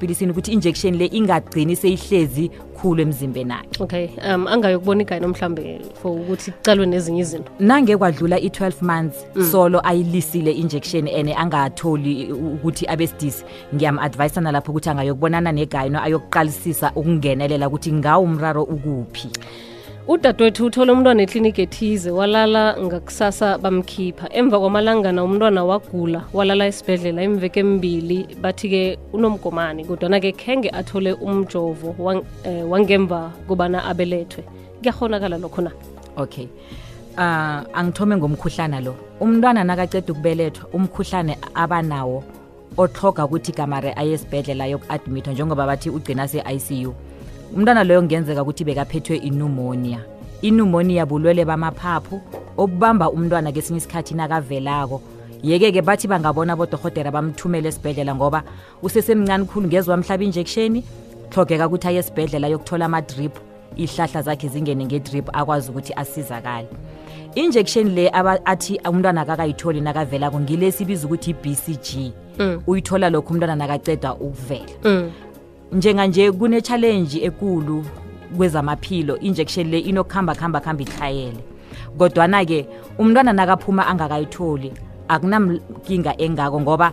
pilisini ukuthi injection le ingagcini seyihlezi khulu emzimbeni akhe okay um angayokubona igayino mhlambe for ukuthi kucalwe nezinye izinto nange kwadlula i-12 months mm. solo ayilisile injection ene angatholi ukuthi abesidisi ngiyam-advisa nalapho ukuthi angayokubonana negayino ayokuqalisisa ukungenelela ukuthi ngawo umraro ukuphi udadewethu uthole umntwana ekliniki ethize walala ngakusasa bamkhipha emva kwamalangana umntwana wagula walala esibhedlela imveke emibili bathi-ke unomgomani kodwana-ke khenge athole umjovo eh, wangemva kobana abelethwe kuyahonakala lokho na okay uh, angithome ngomkhuhlana lo umntwana nakaceda ukubelethwa umkhuhlane abanawo otlhoga ukuthi kamare aye esibhedlela yoku-admithwa njengoba bathi ugcina se-icu umntwana loyo kungenzeka ukuthi bekaphethwe inumonia inumonia bulwele bamaphaphu obubamba umntwana kesinye isikhathi nakavelako yeke-ke bathi bangabona bodorhotera bamthumele esibhedlela ngoba usesemncane khulu ngezwa mhlaba injeksheni hlogeka ukuthi aye esibhedlela yokuthola amadrip ihlahla zakhe zingene ngedrip akwazi ukuthi asizakale injection le athi umntwana akakayitholi nakavelako ngile sibiza ukuthi i-bcg mm. uyithola lokho umntwana nakaceda ukuvela mm. njenganje kune-challenge ekulu kwezamaphilo injection le inokuhamba kuhamba kuhamba ihlhayele kodwana-ke umntwana nakaphuma angakayitholi akunamkinga engako ngoba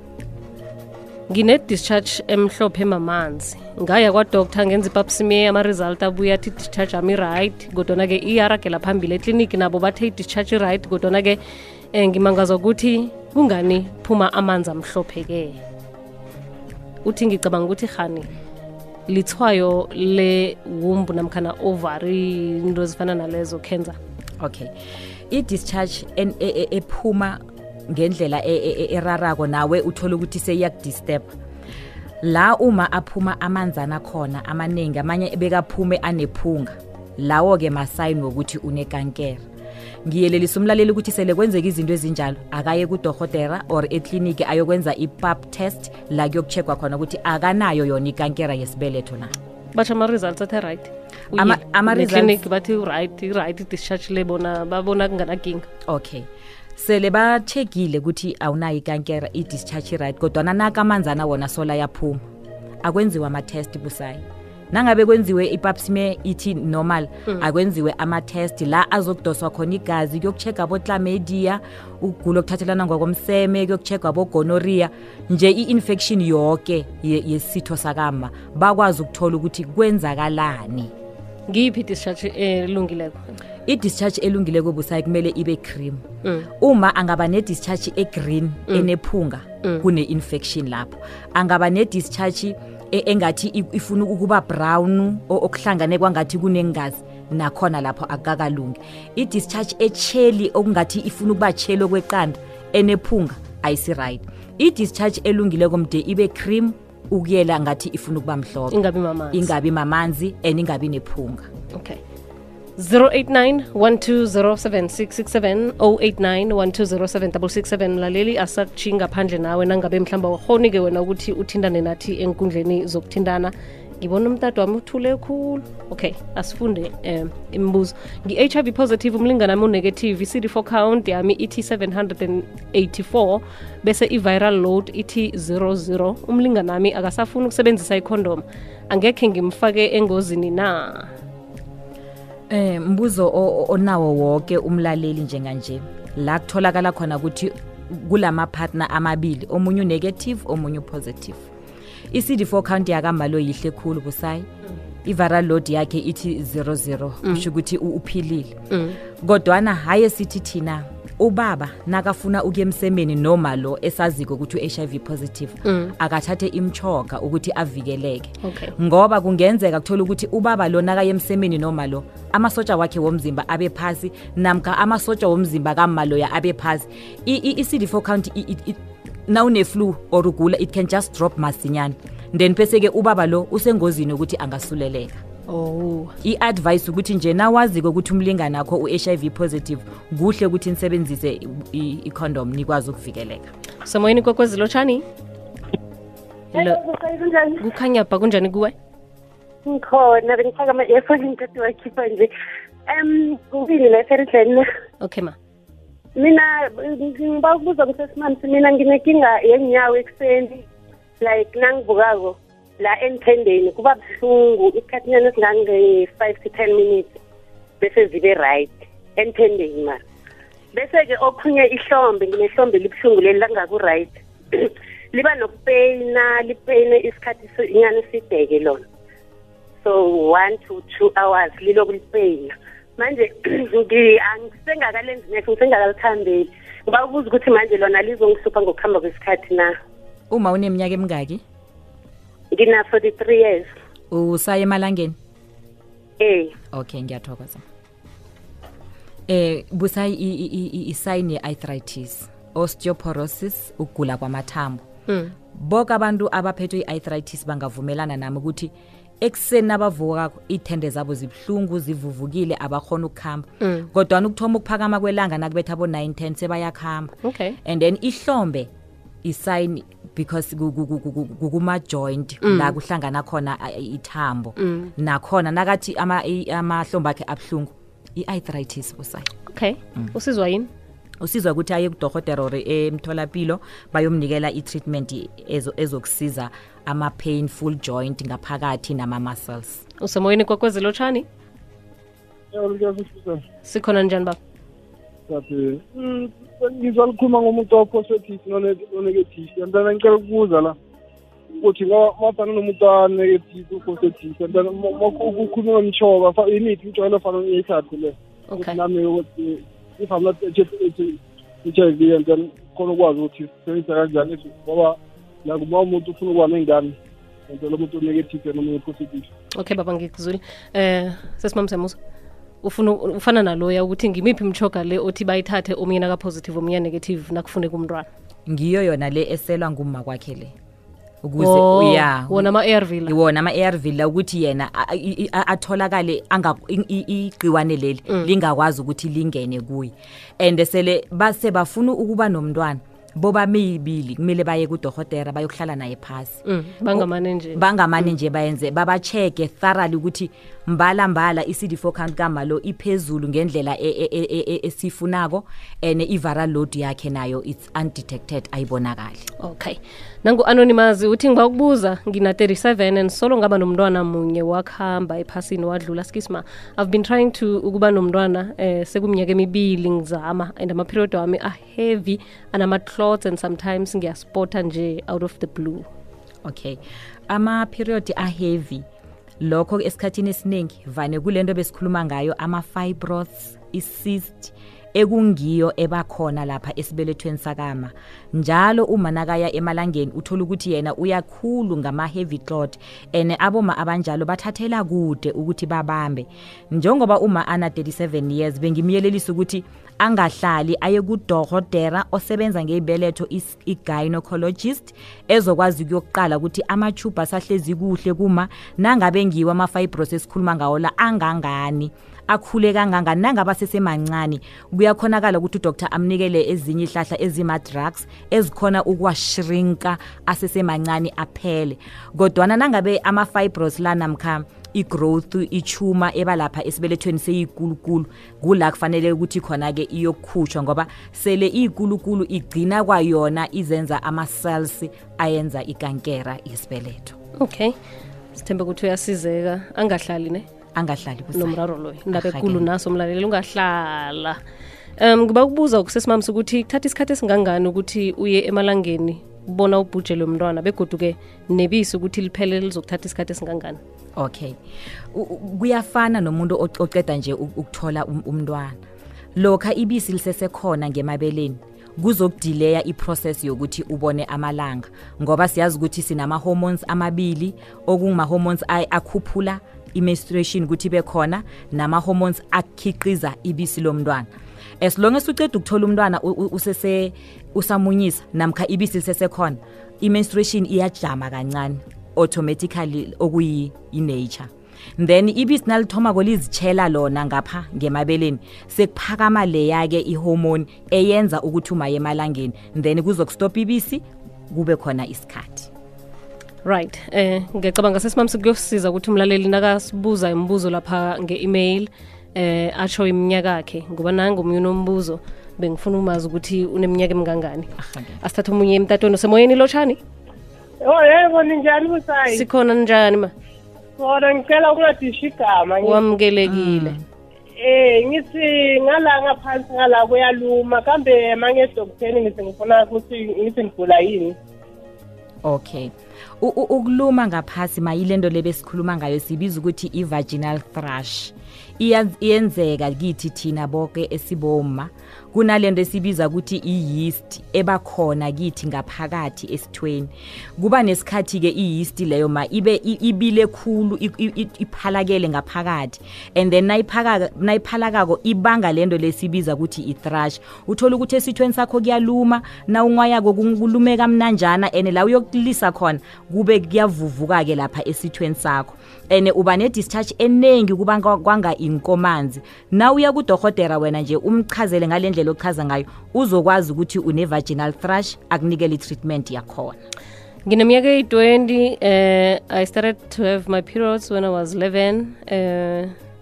ngine-discharge emhlophe emamanzi ngaya kwadoktar ngenza ipapsime ama-result abuya athi i-discharge ami right kodwana-ke iyaragela phambili ekliniki nabo bathe i-discharge right kodwana-ke um ngimangazwa ukuthi kungani phuma amanzi amhlophe-ke uthi ngicabanga ukuthi hani lithwayo le-wumbu namkhana ovari into ezifana nalezo cancer okay i-discharge e, e, ephuma ngendlela e, e, e, erarako nawe uthole ukuthi seyiyakudisturba la uma aphuma amanzana khona amaningi amanye ebekaphume anephunga lawo-ke masayini wokuthi unekankera ngiyelelisa umlaleli ukuthi sele kwenzeka izinto ezinjalo akaye kudohotera or ekliniki ayokwenza i-pap test la kuyokuchegwa khona ukuthi akanayo yona ikankera yesibeletho na basho ama-results athe right ama-results bathi right right discharge le bona babona kunganakinga okay sele batshegile ukuthi awunayo ikankera i-discharge right kodwana naka amanzana wona sola yaphuma akwenziwa ama-test busayi nangabe kwenziwe ipapsime ithi normal mm. akwenziwe ama-test la azokudoswa khona igazi kuyokuchega abotlamidia ukugula okuthathelana ngokomseme kuyokuchega abogonoria nje i-infection yoke ye- yesitho sakama bakwazi ukuthola ukuthi kwenzakalani ngiyiphi discharge elungileko i-discharge elungileko busayi kumele ibe cream Mm. uma angaba ne-discharge e-green enephunga Mm. kune-infection lapho angaba ne-discharge e- engathi i- ifuna ukuba brown o- okuhlangane kwangathi kunengazi nakhona lapho akukakalungi i-discharge etsheli okungathi ifuna ukuba tsheli okweqanda enephunga ayisiright i-discharge elungileko mde ibe cream ukuyela ngathi ifuna ukuba mhlophe ingabi mamanzi ingabi mamanzi and ingabi nephunga okay 0891207667 mlaleli asakutshi ngaphandle nawe nangabe mhlawumbe wakhoni-ke wena ukuthi uthintane nathi enkundleni zokuthintana ngibona umtata wami uthule khulu okay asifunde um imibuzo ngi-hiv positive umlingana wami unegative i-cd4 count yami ithi 784 bese i-viral load ithi 00 umlingana wami akasafuni ukusebenzisa ikhondom angekhe ngimfake engozini na eh mbuzo onawo wonke umlaleli njenganje la kutholakala khona ukuthi kulama partner amabili omunye unegative omunye upositive i-cd4 count yakamalo yihle khulu busayi i-viral load yakhe ithi 00 mm. kusho ukuthi uphilile mm. kodwana hhayi esithi thina ubaba nakafuna ukuya emsemeni noma lo esaziko ukuthi u-hiv positive mm. akathathe imchoga ukuthi avikeleke okay. ngoba kungenzeka kuthola ukuthi ubaba lo nakaya emsemeni noma lo amasotsha wakhe womzimba abe phasi namkha amasotsha womzimba kamaloya abe phasi i-cd4 count nawune-flu or ugula it can just drop masinyana then bese-ke ubaba lo usengozini yokuthi angasuleleka Oh. I-advice ukuthi nje nawaziko ukuthi umlingani akho u-HIV positive kuhle ukuthi nisebenzise i-condom nikwazi ukuvikeleka. Somoyini kokwezi lotshani? Hello. Kukhanya bha kunjani kuwe? Ngikhona bengifaka ama-earphone ngiqeda wakhipha nje. Um, kubini la eferidleni. Okay ma. mina ngiba ukubuza kusesimami mina nginekinga yenyawo ekuseni like nangivukako la enthendeni kuba buhlungu isikhathinyana esingange-five to ten minutes bese zibe right enthendeni mara bese-ke okhunye ihlombe nginehlombe libuhlungu leli langaku-right liba nokupeyina lipeyine isikhathi nyana sideke lona so one to two hours lilokhu lipeyina manje angisengakalenzi next ngisengakalithandeli ngiba ubuza ukuthi manje lona lizongihlupha ngokuhamba kwesikhathi na uma uneminyaka emingaki ngina-43 years usaye emalangeni eh okay ngiyathokoza eh busa i-sign ye-arthritis osteoporosis ukugula kwamathambo mm. boke abantu abaphethwe i-arthritis bangavumelana nami ukuthi ekuseni abavukako iy'thende zabo zibuhlungu zivuvukile abakhona ukuhamba mm. kodwana ukuthoma ukuphakama kwelanga nakubetha abo-9 10 sebayakuhamba okay. and then ihlombe isayini because ku- ku- ku- ku- ku- kukuma-joint la kuhlangana khona a- i- ithambo nakhona nakathi ama- i- amahlomba akhe abuhlungu i-arthritis busayi okay usizwa yini usizwa ukuthi aye kudorhotera or emtholapilo bayomnikela i-treatment ezo- ezokusiza ama-painful joint ngaphakathi nama-muscles usemoyeni kwekwezi lotshani sikhona njani baba saphila mm, ngizwa likhuluma ngomuntu ophosethisi nonekethisi antana ngicela ukubuza la ukuthi mafana nomuntu anekethisi uphosethisi antana kukhulunywa mtshoba yimiphi imtshwayelo fana ngiyithathe le ukuthi nami ukuthi if i'm not h i v and then khona ukwazi ukuthi sisebenzisa kanjani ngoba nakuba umuntu ufuna ukuba ney'ngane ngicela umuntu oneketive noma onepositive okay baba ngikuzwile eh sesimamsemusa ufuna ufana naloya ukuthi ngimiphi imchoga le othi bayithathe omunye nakapositive omunye negative nakufuneka umntwana ngiyo yona le eselwa ngumma kwakhe le ukuze oh, ya wona ama-arv la iwona ama-arv la ukuthi yena atholakale igqiwane leli mm. lingakwazi ukuthi lingene kuye and sele base bafuna ukuba nomntwana bobamibili kumele baye kudorhotera bayokuhlala naye phasi Mm, bangamane nje bangamane nje bayenze babacheke thoroughly ukuthi mbala mbala i-cd4 count kamalo iphezulu ngendlela e- e- e- e- e- esiyifunako and i-viral load yakhe nayo it's undetected ayibonakali okay nangu-anonymous uthi ngiba ukubuza ngina-37 and solo ngaba nomntwana munye wakuhamba ephasini wadlula skisma i've been trying to ukuba nomntwana um sekumnyaka emibili ngizama and amaperiod wami ayi heavy and ama-clots and sometimes ngiyaspota nje out of the blue okay ama-period aheavy lokho esikhathini esiningi vane kule nto besikhuluma ngayo ama-fibroths i-cyst ekungiyo ebakhona lapha esibelethweni sakama njalo uma nakaya emalangeni uthola ukuthi yena uyakhulu ngama-heavy clot and aboma abanjalo bathathela kude ukuthi babambe njengoba uma ana-37 years bengimyelelisa ukuthi angahlali aye kudorhodera osebenza ngeyibeletho i-gynecologist ezokwazi ukuyokuqala ukuthi amachuba asahlezi kuhle kuma nangabe ngiwo ama-fibros esikhuluma ngawo la angangani akhule kangangani nangaba sesemancane kuyakhonakala ukuthi udoktor amnikele ezinye ihlahla ezima-drugs ezikhona ukuwashrinka asesemancane aphele kodwana nangabe ama-fibros la namkha i-growth ichuma ebalapha esibelethweni seyikulukulu kula kufanele ukuthi khona-ke iyokukhutshwa ngoba sele iyikulukulu igcina kwayona izenza ama-cells ayenza ikankera yesibeletho okay sithembe ukuthi uyasizeka angahlali ne angahlali nomraro loyo ndaba ekulu naso mlaleli ungahlala um ngiba ukubuza kusesimamisa ukuthi kuthatha isikhathi esingangani ukuthi uye emalangeni bona ubhujele umntwana begoduke nebisi ukuthi liphele lizokuthatha isikhathi esingangani okay kuyafana nomuntu oceda nje ukuthola um-, umntwana lokha ibisi lisesekhona ngemabeleni kuzokudileya iprocess yokuthi ubone amalanga ngoba siyazi ukuthi sinama-hormones amabili okunguma-hormones akhuphula i-menstruation ukuthi ibe khona nama-hormones akhiqiza ibisi lomntwana as long as uceda ukuthola umntwana usese usamunyisa namkha ibisi lisesekhona i-menstruation iyajama kancane automatically okuyi-nature then ibisi nalithomako lizitshela lona ngapha ngemabeleni sekuphakama leya-ke ihormone eyenza ukuthi umaye emalangeni then kuzokustopa ibisi kube khona isikhathi right eh ngiyacabanga sesimamsi kuyosiza ukuthi umlaleli nakasibuza imibuzo lapha nge-email eh asho iminyaka yakhe ngoba nangu omunye unombuzo bengifuna umazi ukuthi uneminyaka emingangani asithathe omunye emtatweni usemoyeni lotshani Oh yebo ninjani busayi? sikhona njani ma Khona ngicela ukungadisha igama. ngi- wamukelekile Eh ngithi ngala ngaphansi ngala kuyaluma kambe mangedokutheni ngithi ngifuna ukuthi ngithi ngigula yini. okay ukuluma ngaphasi mayile nto le besikhuluma ngayo sibiza ukuthi i-vaginal thrush iyenzeka kithi thina boke esiboma kunale nto esibiza ukuthi i-yeast ebakhona kithi ngaphakathi esithweni kuba nesikhathi-ke i-yeast leyo ma ibe ibile khulu iphalakele ngaphakathi and then nayiphalakako ibanga le nto lesibiza ukuthi i-thrush uthola ukuthi esithweni sakho kuyaluma na unwayako kulumeka mnanjana ene la uyokulisa khona kube kuyavuvuka ke lapha esithweni sakho ene uba ne discharge eningi kuba kwanga inkomanzi na uya ku dohotera wena nje umchazele ngalendlela ochaza ngayo uzokwazi ukuthi une vaginal thrush akunikele treatment yakhona ngineminyaka eyi-20 eh i started to have my periods when i was 11 eh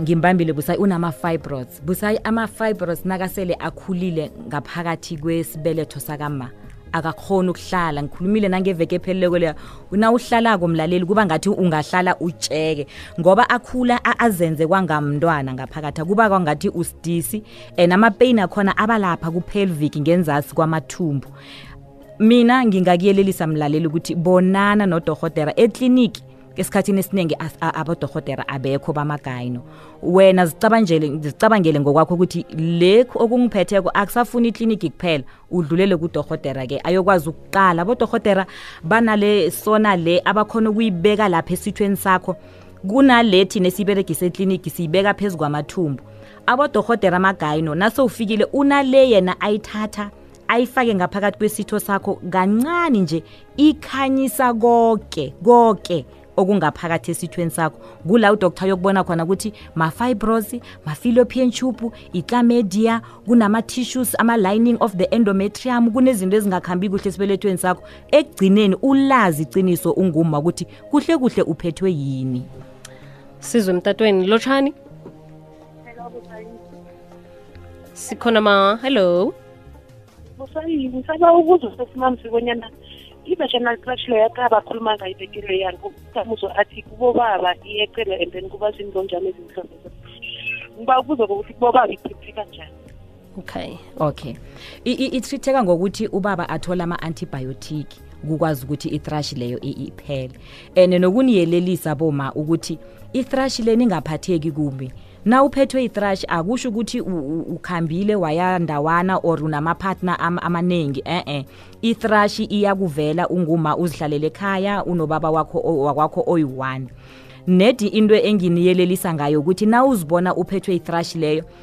ngimbambile busayi unama-fibrods busayi ama-fibrods nakasele akhulile ngaphakathi kwesibeletho sakama akakhona ukuhlala ngikhulumile nangeveke epheleleko leya unawuhlalako mlaleli kuba ngathi ungahlala utsheke ngoba akhula azenze kwangamntwana ngaphakathi kuba kwangathi usidisi and amapeyini akhona abalapha kupelvic ngenzasi kwamathumbu mina ngingakuyelelisa mlaleli ukuthi bonana nodorhotera ekliniki esikhathini esiningi abodorhotera abekho bamagayino wena zicabangele ngokwakho ukuthi lekhu okungiphetheko akusafuni ikliniki kuphela udlulele kudorhotera ke ayokwazi ukuqala abodorhotera banale sona le abakhona ukuyibeka lapha esithweni sakho kunale thina esiyiberegisa ekliniki siyibeka phezu kwamathumbu abodorhotera amagayino nasewufikile unale yena ayithatha ayifake ngaphakathi kwesitho sakho kancane nje ikhanyisa konke konke okungaphakathi esithweni sakho kula udoktar yokubona khona ukuthi ma-fibros ma-philopian tube iclamedia kunama-tissues ama-lining of the endometrium kunezinto ezingakhambi kuhle esibelethweni sakho ekugcineni ulazi iqiniso unguma ukuthi kuhle kuhle uphethwe yini sizwe emtatweni lotshani sikhona ma hello ngisaba ukuza sesimamsi bonyana i-national crush leyo akhaba akhuluma ngayo ibekelo yani ukamuzwa athi kubobaba iyecelo and then kuba zintonjalo ezimhlophe ngiba ukuza kokuthi kubobaba iphephe kanjani okay okay ithitheka ngokuthi ubaba athola ama-antibiotic kukwazi ukuthi ithrash leyo iphele ene nokuniyelelisa boma ukuthi ithrashi leni ingaphatheki kumbi na uphethwe ithrash akusho ukuthi ukhambile waya ndawana or unamapartner am, amaningi e-e ithrash iyakuvela unguma uzihlalele ekhaya unobaba wakho wakwakho oyi-one nedi into enginiyelelisa ngayo ukuthi na uzibona uphethwe ithrash leyo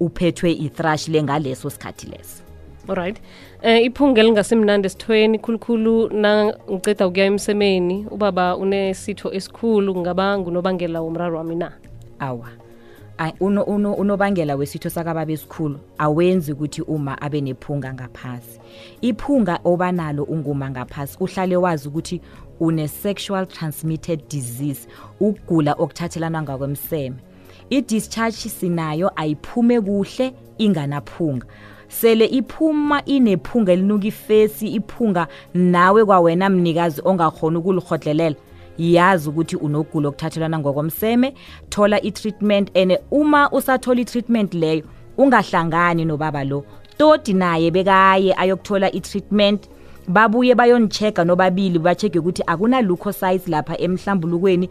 uphethwe ithrash lengaleso sikhathi leso alright um eh, iphunga elingasimnandi esithweni khulukhulu nangiceda ukuya emsemeni ubaba unesitho esikhulu ngaba ngunobangela womraro wami na awa uno, uno, unobangela wesitho sakababa esikhulu awenzi ukuthi uma abe nephunga ngaphasi iphunga obanalo unguma ngaphasi uhlale wazi ukuthi une-sexual transmitted disease ukugula okuthathelana ngakwemseme i-discharge sinayo ayiphume kuhle inganaphunga sele iphuma inephunga elinuka ifesi iphunga nawe kwawena mnikazi ongakhona ukulihodlelela yazi ukuthi unogulo okuthathelwana ngokomseme thola i-treatment and uma usathola i-treatment leyo ungahlangani nobaba lo todi naye bekaye ayokuthola i-treatment babuye bayonichega nobabili bachege ukuthi akunalukho size lapha emhlambulukweni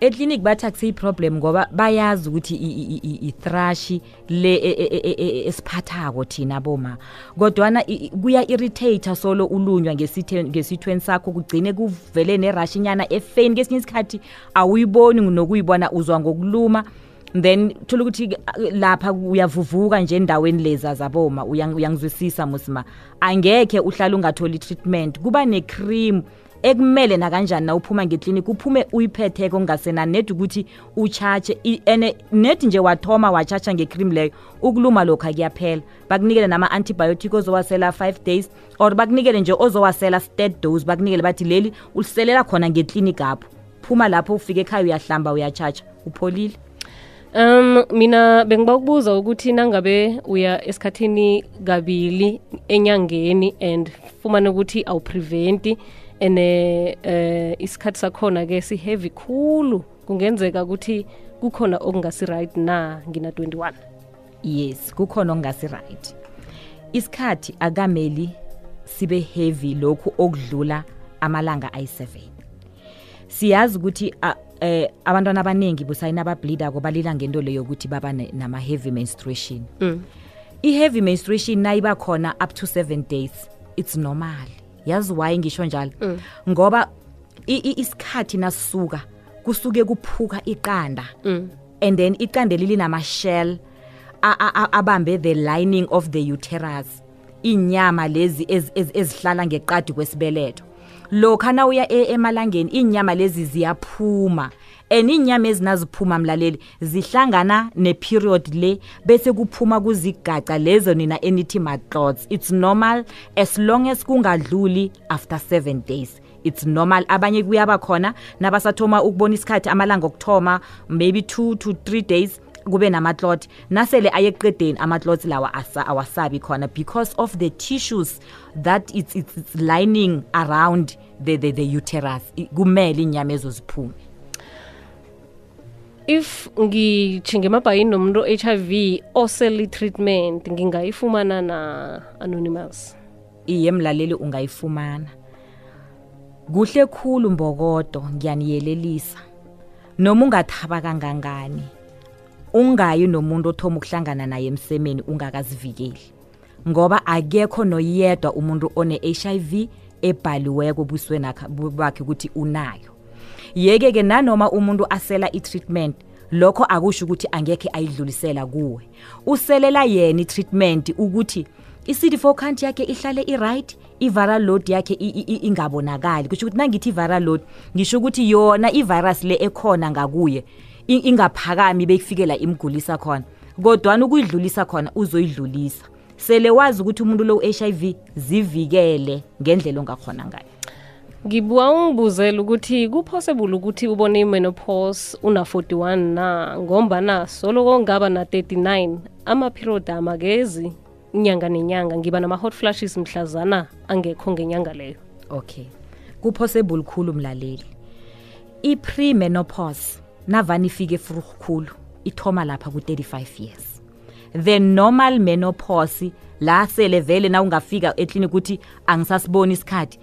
eclinic bathi akusiyiproblem ngoba bayazi ukuthi ithrashi le e, e, e, esiphathako thina boma kodwana kuya-irritator solo ulunywa ngesithweni sakho kugcine kuvele nerashinyana efeni kesinye isikhathi awuyiboni nokuyibona uzwa ngokuluma then thola ukuthi lapha uyavuvuka nje endaweni leza zaboma uyangizwisisa musima angekhe uhlala ungatholi treatment kuba ne-cream ekumele nakanjani nawuphuma ngeklinikhi uphume uyiphethe kongasena nedi ukuthi utshatshe ene nedi nje wathoma watshatsha ngecream leyo ukuluma lokhu akuyaphela bakunikele nama-antibiotic ozowasela five days or bakunikele nje ozowasela sted dose bakunikele bathi leli uliselela khona ngeklinikhi apho phuma lapho ufike ekhaya uyahlamba uyatshatsha upholile Um mina bengiba ukubuza ukuthi nangabe uya esikhathini kabili enyangeni and fumane ukuthi awupreventi and eh, eh isikhathi sakhona ke si heavy khulu kungenzeka ukuthi kukhona okungasi right na ngina 21 yes kukhona okungasi right isikhathi akameli sibe heavy lokhu okudlula amalanga ayi-7 siyazi ukuthi eh abantwana abaningi busayina abableedako balila ngento leyo ukuthi baba nama-heavy menstruation mm. i-heavy menstruation nayiba khona up to seven days it's normal yazi why ngisho njalo mm. ngoba isikhathi nasuka kusuke kuphuka iqanda mm. and then iqandeli linama-shell abambe the lining of the uterus iinyama lezi ez- ez- ezihlala ngeqadi kwesibeletho lokha nawuya e- emalangeni iinyama lezi ziyaphuma and iinyama ezinaziphuma mlaleli zihlangana ne-period le bese kuphuma kuzigaca lezo nina enithi ma-clots it's normal as long as kungadluli after seven days it's normal abanye kuyaba khona nabasathoma ukubona isikhathi amalanga okuthoma maybe 2 to 3 days kube namatlot nasele ayeqedeni amatlot lawa asa awasabi khona because of the tissues that it's, it's, it's lining around the, the, the uterus kumele inyama ezoziphume if ngithinga emabhayini nomuntu o-h i v osele treatment ngingayifumana na anonymous iye mlaleli ungayifumana kuhle khulu mbokodo ngiyaniyelelisa noma ungathaba kangangani ungayi nomuntu othoma ukuhlangana naye emsemeni ungakazivikeli ngoba akekho noyedwa umuntu one-hiv ebhaliweko ebusweni bakhe ukuthi unayo yeke-ke nanoma umuntu asela i-treatment lokho akusho ukuthi angekhe ayidlulisela kuwe uselela yena i-treatment ukuthi i-cd4 count yakhe ihlale i-right i-viral load yakhe ingabonakali kusho ukuthi nangithi i-viral load ngisho ukuthi yona i-virus le ekhona ngakuye ingaphakami beyifikela imgulisa khona kodwana ukuyidlulisa khona uzoyidlulisa sele wazi ukuthi umuntu lo u-h i v zivikele ngendlela ongakhona ngayo ngibuwa ungibuzela ukuthi kuphosebule ukuthi ubone imenopause una-41 na ngombana soloko ngaba na-39 amaphirodi amakezi inyanga nenyanga ngiba nama-hot flashes mhlazana angekho ngenyanga leyo okay kuphosebule khulu mlaleli i-premenopause navani ifike efuruhu khulu ithoma lapha ku-35 years the normal menopause la sele vele na ungafika eklinik ukuthi angisasiboni isikhathi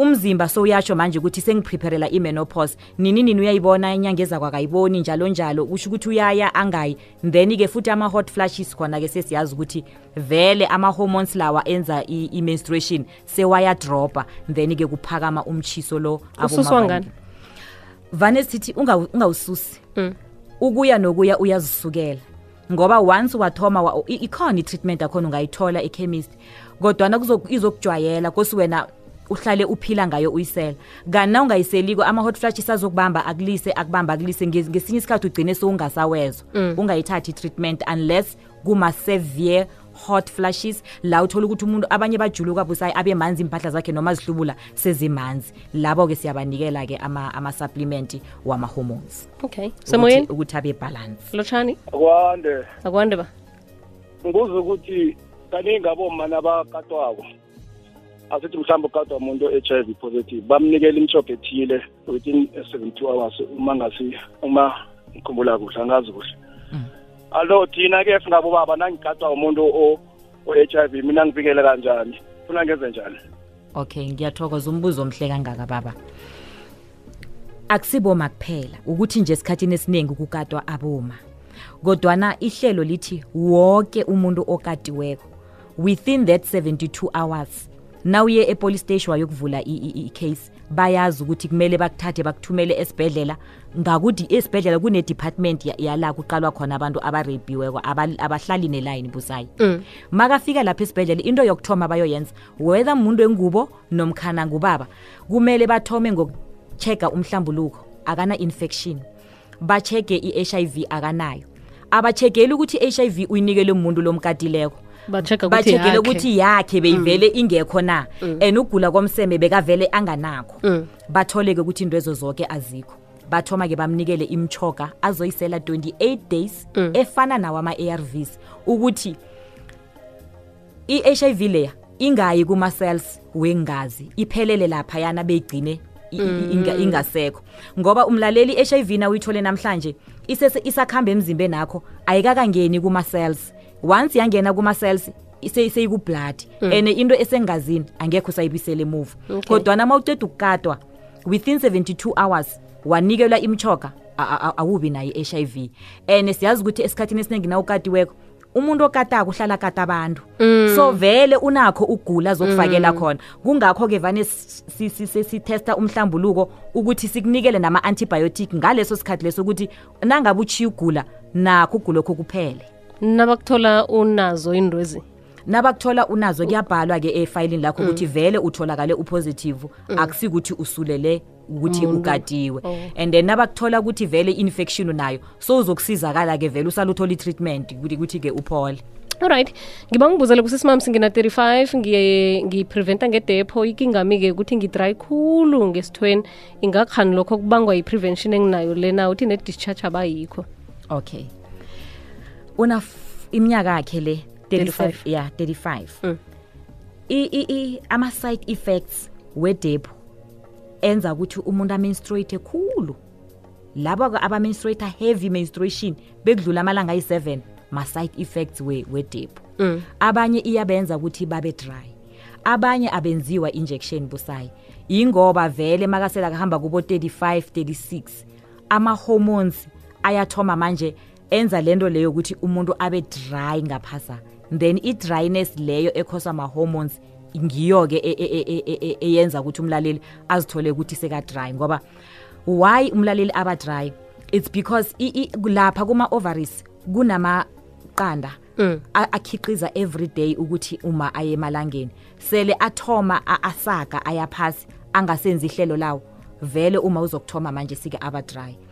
umzimba sowuyasho manje ukuthi sengiprepherela i-menopause nini nini uyayibona inyanga ezako akayiboni njalo njalo kusho ukuthi uyaya angayi then-ke futhi ama-hot flashes khona-ke sesiyazi ukuthi vele ama-hormones lawa enza i-menstruation sewayadrobha then-ke kuphakama umtshiso lo vane sithi ungawususi mm. ukuya nokuya uyazisukela ngoba once wathoma wa, ikhona i-treatment akhona ungayithola ekhemist kodwana izokujwayela kosi wena uhlale uphila ngayo uyisela kanti na ungayiseliko ama-hot flash isazokubamba akulise akubamba akulise ngesinye isikhathi ugcine sowungasawezwa mm. ungayithathi i-treatment unless kuma-severe hot flashes la uthola ukuthi umuntu abanye bajule kwabusayi abe manzi impahla zakhe noma zihlubula sezimanzi labo-ke siyabanikela-ke ama-supplement ama wama-hormones okay semoyeni ukuthi abe balance lotshani akwande akwande ba ngibuza ukuthi kaningi aboma nabakatwako asithi mhlawumbe ukatwa muntu o-h i v positive bamnikela imishopha ethile within 72 hours uma ngasi uma ngikhumbula kuhle angazi kuhle mm. alo thina ke singabo baba nangigadwa umuntu o HIV mina ngivikele kanjani funa ngenze njani okay ngiyathokoza umbuzo omhle kangaka baba akusiboma kuphela ukuthi nje esikhathini esiningi kukatwa aboma kodwana ihlelo lithi wonke umuntu okatiweko within that 72 hours nawuye epolice station wayokuvula i-case bayazi ukuthi kumele bakuthathe bakuthumele esibhedlela ngakudi esibhedlela kune-department yala kuqalwa khona abantu abarebiweko abahlali nelayini busayi mm. makafika lapha esibhedlela into yokuthoma bayoyenza whether muntu engubo nomkhana ngubaba kumele bathome ngokuchega umhlambuluko akana-infection bachege i-hiv akanayo abachegeli ukuthi i-hiv uyinikele umuntu lomkadileko bachegele ukuthi yakhe beyivele mm. ingekho na mm. and ugula komseme bekavele anganakho mm. bathole-ke ukuthi into ezo zonke azikho bathoma ke bamnikele imchoga azoyisela 28 days mm. efana nawo ama-arvs ukuthi i-hiv leya ingayi kuma-cells wengazi iphelele lapha yana beyigcine mm. ingasekho ngoba umlaleli i-hiv na uyithole namhlanje isakuhamba emzimbeni akho ayikakangeni kuma-cells once yangena kuma-cells seyikublood mm. and into esengazini angekho usayibisele emuva kodwana uma uceda ukukatwa within 72 hours wanikelwa imchoga awubi naye i-hiv and siyazi ukuthi esikhathini esiningi na ukatiweko umuntu okatako uhlala akata abantu mm. so vele unakho ugula zokufakela mm. khona kungakho ke vane sitesta umhlambuluko ukuthi sikunikele nama antibiotic ngaleso sikhathi leso ukuthi nangabe uchiya ugula nakho ugulo kho kuphele nabakuthola unazo indwezi nabakuthola unazo kuyabhalwa ke efayilini lakho ukuthi mm. vele utholakale upositive akusikuthi usulele ukuthi ukatiwe oh. and then nabakuthola ukuthi vele infection unayo so uzokusizakala ke vele usaluthola i-treatment ukuthi kuthi ke uphole Alright. Ngiba ngibuzele kusisimami singina 35 ngiye ngipreventa ngedepho ikingami ke ukuthi ngidry khulu ngesithweni ingakhani lokho kubangwa yiprevention enginayo lena uthi ne discharge abayikho. Okay. Una iminyaka yakhe le 35 yeah 35. Mm. I i ama side effects wedepho enza ukuthi umuntu amenstrate khulu laba-ke abamenstrate heavy menstration bekudlula amalanga ayi-7 ma-side effects wedepho we mm. abanye iyabenza ukuthi babe dry abanye abenziwa injection busayi yingoba vele makasela kahamba kubo 35 36 ama hormones ayathoma manje enza le nto leyo ukuthi umuntu abe dry ngaphasa then i-dryness leyo ekhoswa ma-hormones ngiyo-ke e, e, e, eyenza ukuthi umlaleli azithole ukuthi seka-dry ngoba why umlaleli aba-dry it's because lapha kuma-ovaries kunamaqanda mm. akhiqiza every day ukuthi uma aye emalangeni sele athoma asaga ayaphasi angasenzi ihlelo lawo vele uma uzokuthoma manje sike aba-dry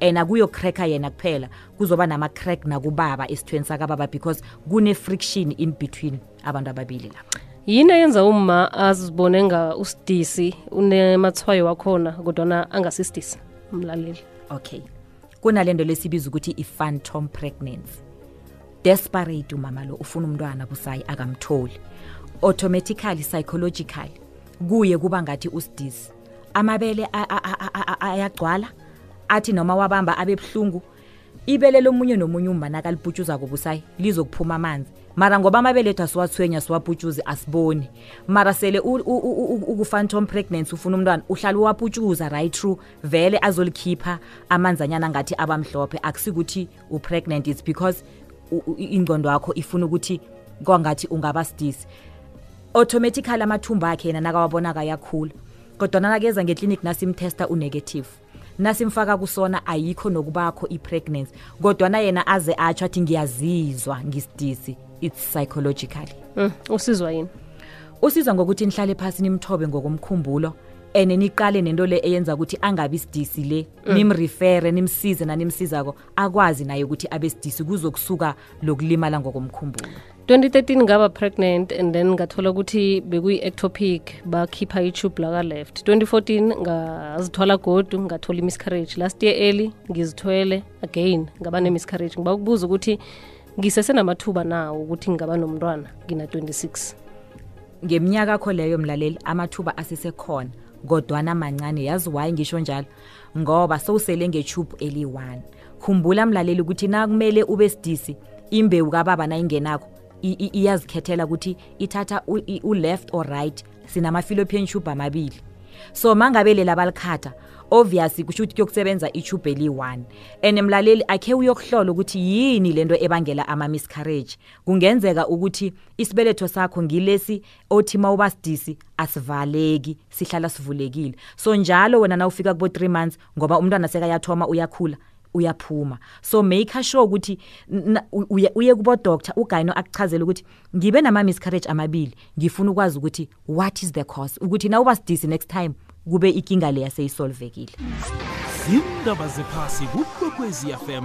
and akuyo cracker yena kuphela kuzoba nama crack nakubaba esithweni sakababa because kune friction in between abantu ababili lapha yini eyenza uma azibone nga usidisi unemathwayo wakhona kodwana angasisidisi mlaleli okay kunalento lesibiza ukuthi i-phantom pregnancy desperate umama lo ufuna umntwana busayi akamtholi automatically psychologically kuye kuba ngathi usidisi amabele ayagcwala athi noma wabamba abe buhlungu ibele lomunye nomunye umma nakalibhutshuza kubusayi lizokuphuma amanzi mara ngoba amabele ethu asiwathwenya siwabhutshuze asiboni mara sele uku-phantom pregnancy ufuna umntwana uhlala uwabhutshuza right true vele azolikhipha amanzanyana ngathi abamhlophe akusikuthi upregnant it's because ingqondo yakho ifuna ukuthi kwangathi ungaba sidisi automatically amathumbu akhe yena nakawabona kayakhula kodwa nanakeza ngeclinic nasimtesta unegative nasimfaka kusona ayikho nokubakho ipregnancy kodwa na yena aze atsho athi ngiyazizwa ngisidisi it's psychologically mm, usizwa yini usizwa ngokuthi nihlale phasi nimthobe ngokomkhumbulo ene niqale nento le eyenza ukuthi angabi sidisi le mm. nimrefere nimsize nanimsizako akwazi naye ukuthi abe sidisi kuzokusuka lokulimala ngokomkhumbulo 2013 ngaba pregnant and then ngathola ukuthi bekuyi-ectopic bakhipha itube laka-left 2014 ngazithola godu ngathola imiscarriage last year early ngizithwele again ngaba nemiscarriage ngiba ukubuza ukuthi ngisesenamathuba nawo ukuthi ngingaba nomntwana ngina-26 ngeminyaka kho leyo mlaleli amathuba asesekhona kodwana mancane yazi wayi ngisho njalo ngoba sowusele ngetshubhu eliyi-1 khumbula mlaleli ukuthi nakumele ube sidisi imbewu kababa nayingenakho iyazikhethela ukuthi ithatha u-left or right sinama-philopian tube amabili so mangabe lela balikhatha obvious kusho ukuthi kuyokusebenza itube eliyi-1 and mlaleli akhe uyokuhlola ukuthi yini lento ebangela ama-miscarriage kungenzeka ukuthi isibeletho sakho ngilesi othi mawubasidisi asivaleki sihlala sivulekile so njalo wena nawufika kubo 3 months ngoba umntwana seka yathoma uyakhula uyaphuma so make sure ukuthi uye kubo doctor ugayino akuchazela ukuthi ngibe nama miscarriage amabili ngifuna ukwazi ukuthi what is the cause ukuthi na uba sidisi next time kube ikinga le yaseyisolvekile zindaba zephasi kukwekwezi fm